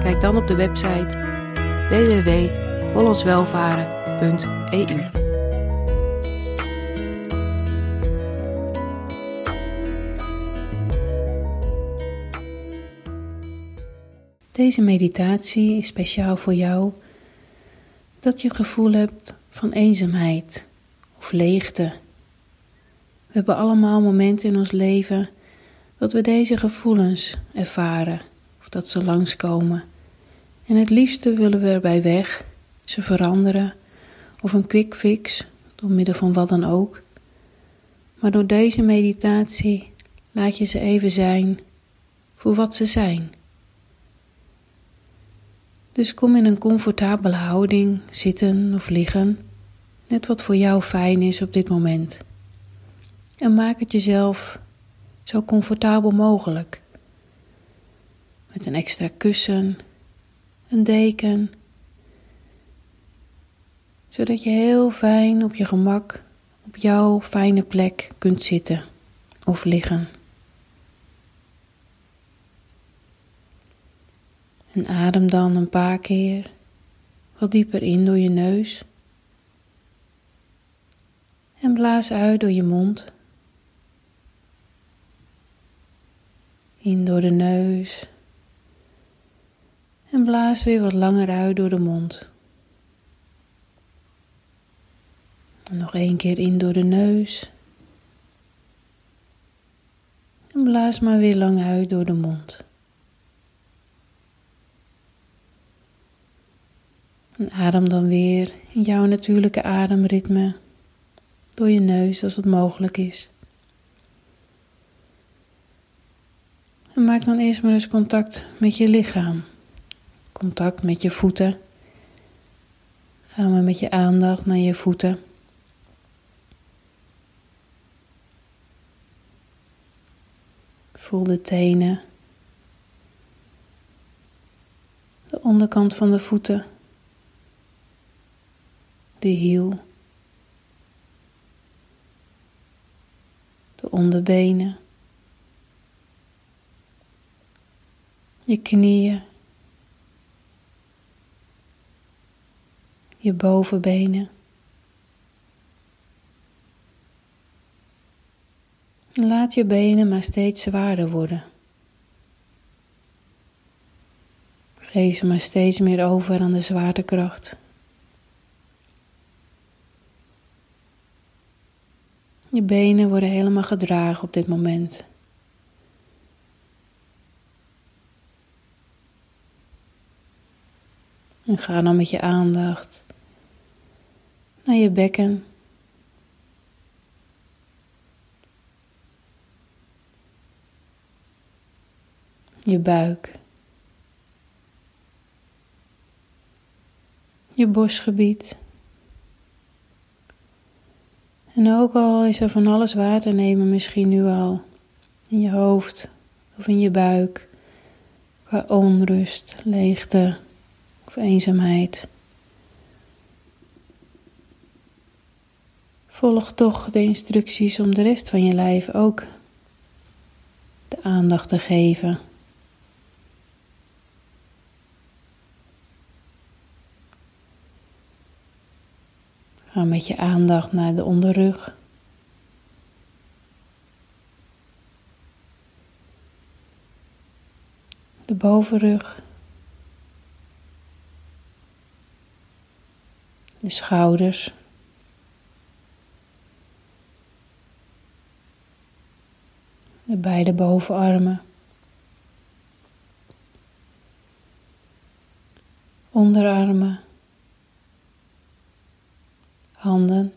Kijk dan op de website www.hollandswelvaren.eu. Deze meditatie is speciaal voor jou dat je het gevoel hebt van eenzaamheid of leegte. We hebben allemaal momenten in ons leven dat we deze gevoelens ervaren dat ze langskomen. En het liefste willen we erbij weg, ze veranderen of een quick fix door middel van wat dan ook. Maar door deze meditatie laat je ze even zijn voor wat ze zijn. Dus kom in een comfortabele houding, zitten of liggen, net wat voor jou fijn is op dit moment. En maak het jezelf zo comfortabel mogelijk. Met een extra kussen, een deken, zodat je heel fijn op je gemak op jouw fijne plek kunt zitten of liggen. En adem dan een paar keer wat dieper in door je neus. En blaas uit door je mond. In door de neus. En blaas weer wat langer uit door de mond. En nog één keer in door de neus. En blaas maar weer lang uit door de mond. En adem dan weer in jouw natuurlijke ademritme door je neus als het mogelijk is. En maak dan eerst maar eens contact met je lichaam. Contact met je voeten. Ga maar met je aandacht naar je voeten. Voel de tenen. De onderkant van de voeten de hiel, de onderbenen, je knieën, je bovenbenen. Laat je benen maar steeds zwaarder worden. Geef ze maar steeds meer over aan de zwaartekracht. Je benen worden helemaal gedragen op dit moment. En ga dan met je aandacht naar je bekken. Je buik. Je borstgebied. En ook al is er van alles waar te nemen, misschien nu al in je hoofd of in je buik, qua onrust, leegte of eenzaamheid. Volg toch de instructies om de rest van je lijf ook de aandacht te geven. Ga met je aandacht naar de onderrug. De bovenrug. De schouders. Beide bovenarmen. Onderarmen handen.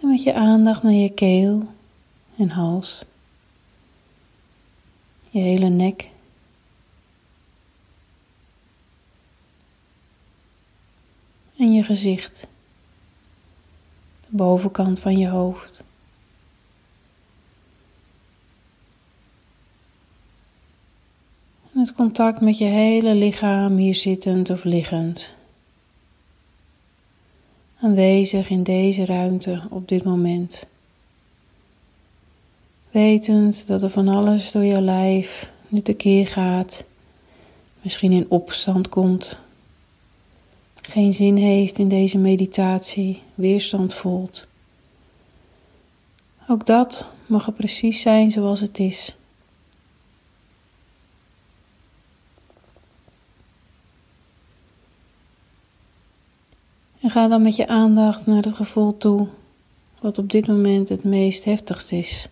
En met je aandacht naar je keel en hals. je hele nek. En je gezicht, bovenkant van je hoofd. Het contact met je hele lichaam hier zittend of liggend. Aanwezig in deze ruimte op dit moment. Wetend dat er van alles door je lijf nu tekeer gaat, misschien in opstand komt, geen zin heeft in deze meditatie, weerstand voelt. Ook dat mag er precies zijn zoals het is. En ga dan met je aandacht naar het gevoel toe wat op dit moment het meest heftigst is.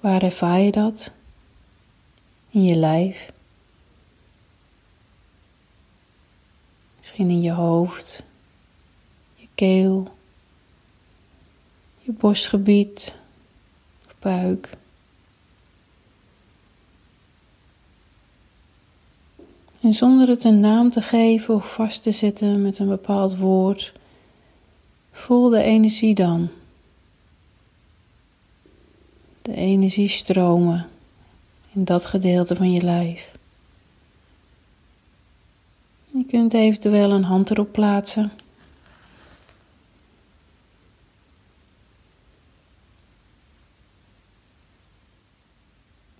Waar ervaar je dat? In je lijf? Misschien in je hoofd, je keel, je borstgebied of buik. En zonder het een naam te geven of vast te zetten met een bepaald woord, voel de energie dan. De energie stromen in dat gedeelte van je lijf. Je kunt eventueel een hand erop plaatsen.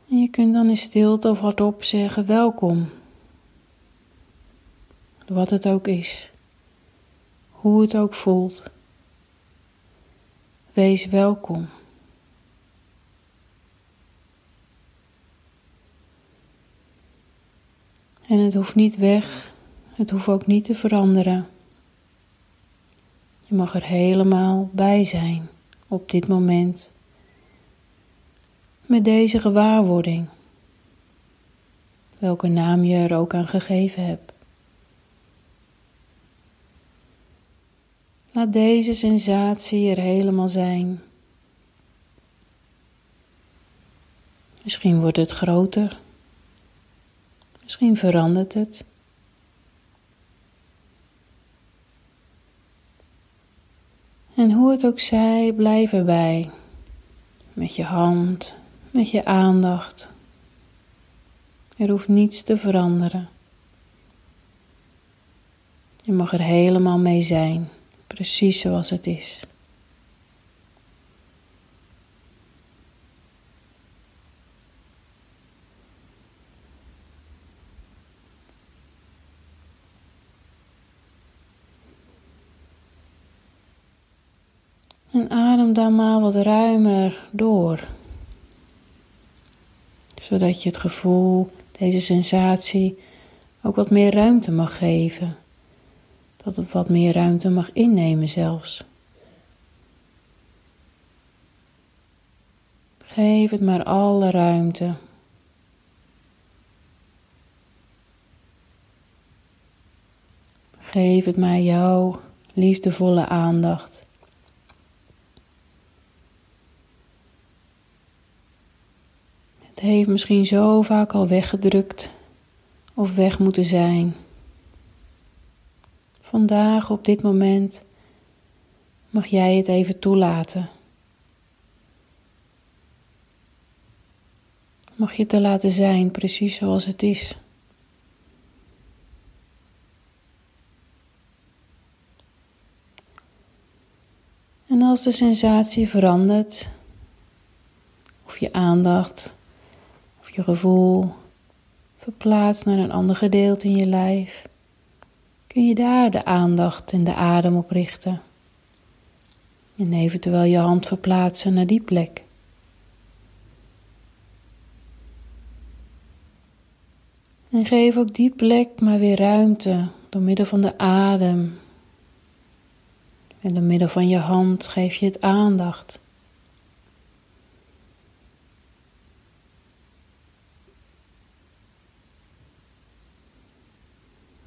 En je kunt dan in stilte of hardop zeggen welkom wat het ook is, hoe het ook voelt. Wees welkom. En het hoeft niet weg, het hoeft ook niet te veranderen. Je mag er helemaal bij zijn op dit moment. Met deze gewaarwording, welke naam je er ook aan gegeven hebt. Laat deze sensatie er helemaal zijn. Misschien wordt het groter. Misschien verandert het. En hoe het ook zij, blijf erbij. Met je hand, met je aandacht. Er hoeft niets te veranderen. Je mag er helemaal mee zijn precies zoals het is. En dan maar wat ruimer door. Zodat je het gevoel, deze sensatie, ook wat meer ruimte mag geven dat het wat meer ruimte mag innemen zelfs. Geef het maar alle ruimte. Geef het maar jouw liefdevolle aandacht. Het heeft misschien zo vaak al weggedrukt of weg moeten zijn. Vandaag, op dit moment, mag jij het even toelaten. Mag je te laten zijn, precies zoals het is. En als de sensatie verandert, of je aandacht, je gevoel verplaatst naar een ander gedeelte in je lijf, kun je daar de aandacht en de adem op richten. En eventueel je hand verplaatsen naar die plek. En geef ook die plek maar weer ruimte door middel van de adem. En door middel van je hand geef je het aandacht.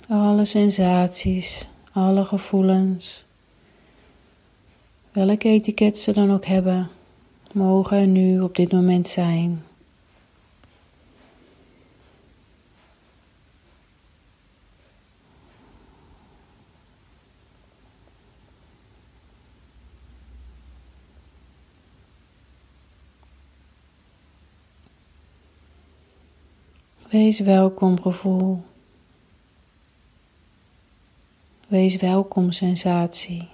alle sensaties, alle gevoelens, welke etiket ze dan ook hebben, mogen er nu op dit moment zijn. Wees welkom gevoel. Wees welkom sensatie.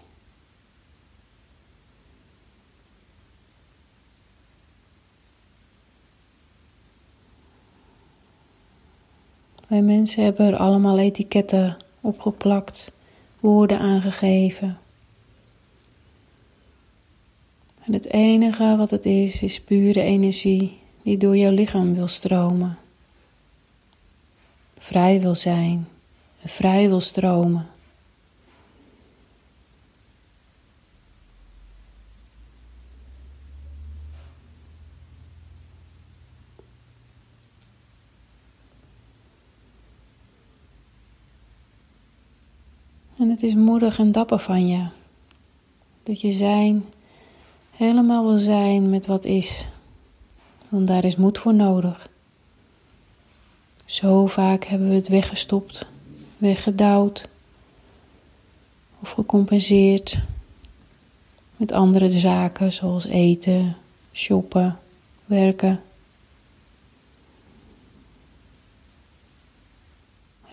Wij mensen hebben er allemaal etiketten opgeplakt, woorden aangegeven. En het enige wat het is, is pure energie die door jouw lichaam wil stromen. Vrij wil zijn vrij wil stromen. Het is moedig en dapper van je. Dat je zijn helemaal wil zijn met wat is. Want daar is moed voor nodig. Zo vaak hebben we het weggestopt, weggedouwd of gecompenseerd met andere zaken zoals eten, shoppen, werken.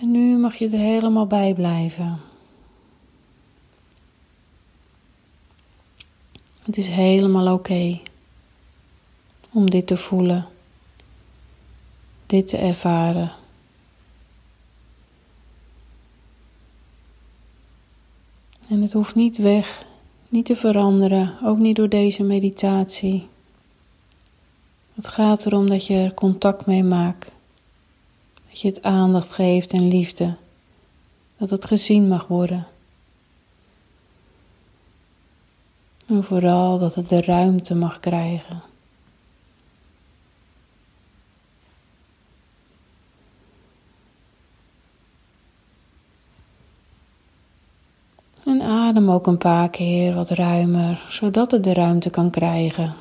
En nu mag je er helemaal bij blijven. Het is helemaal oké om dit te voelen, dit te ervaren. En het hoeft niet weg, niet te veranderen, ook niet door deze meditatie. Het gaat erom dat je er contact mee maakt, dat je het aandacht geeft en liefde, dat het gezien mag worden. En vooral dat het de ruimte mag krijgen. En adem ook een paar keer wat ruimer, zodat het de ruimte kan krijgen.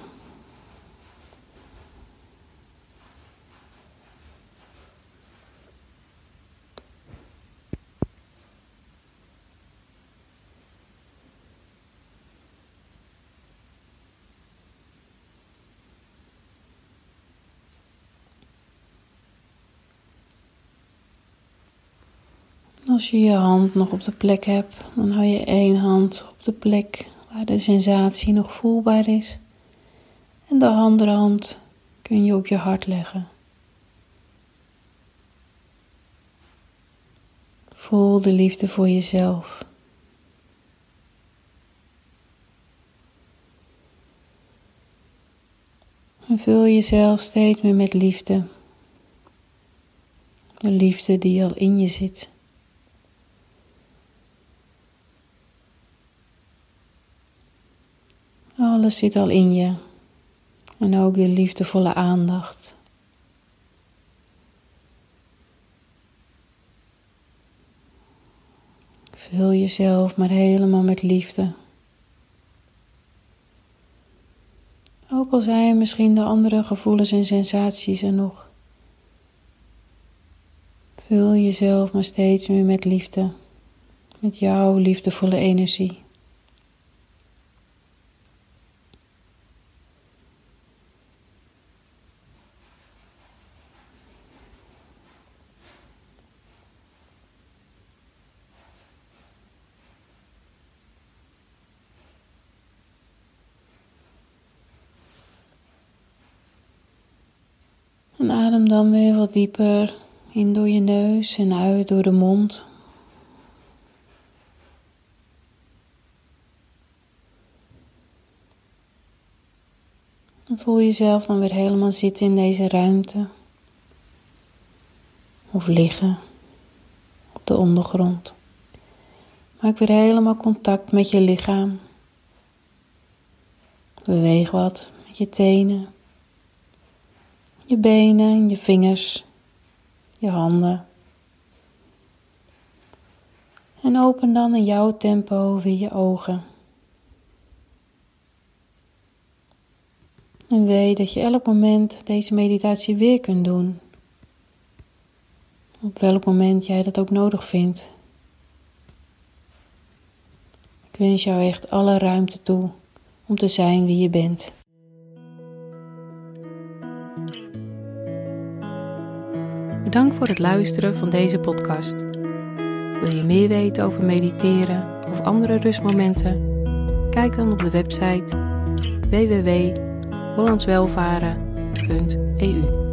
Als je je hand nog op de plek hebt, dan hou je één hand op de plek waar de sensatie nog voelbaar is. En de andere hand kun je op je hart leggen. Voel de liefde voor jezelf. En vul jezelf steeds meer met liefde. De liefde die al in je zit. Alles zit al in je. En ook de liefdevolle aandacht. Vul jezelf maar helemaal met liefde. Ook al zijn misschien de andere gevoelens en sensaties er nog. Vul jezelf maar steeds meer met liefde. Met jouw liefdevolle energie. Adem dan weer wat dieper in door je neus en uit door de mond. Voel jezelf dan weer helemaal zitten in deze ruimte. Of liggen op de ondergrond. Maak weer helemaal contact met je lichaam. Beweeg wat met je tenen je benen, je vingers, je handen. En open dan in jouw tempo weer je ogen. En weet dat je elk moment deze meditatie weer kunt doen. Op welk moment jij dat ook nodig vindt. Ik wens jou echt alle ruimte toe om te zijn wie je bent. Bedankt voor het luisteren van deze podcast. Wil je meer weten over mediteren of andere rustmomenten? Kijk dan op de website www.hollandswelvaren.eu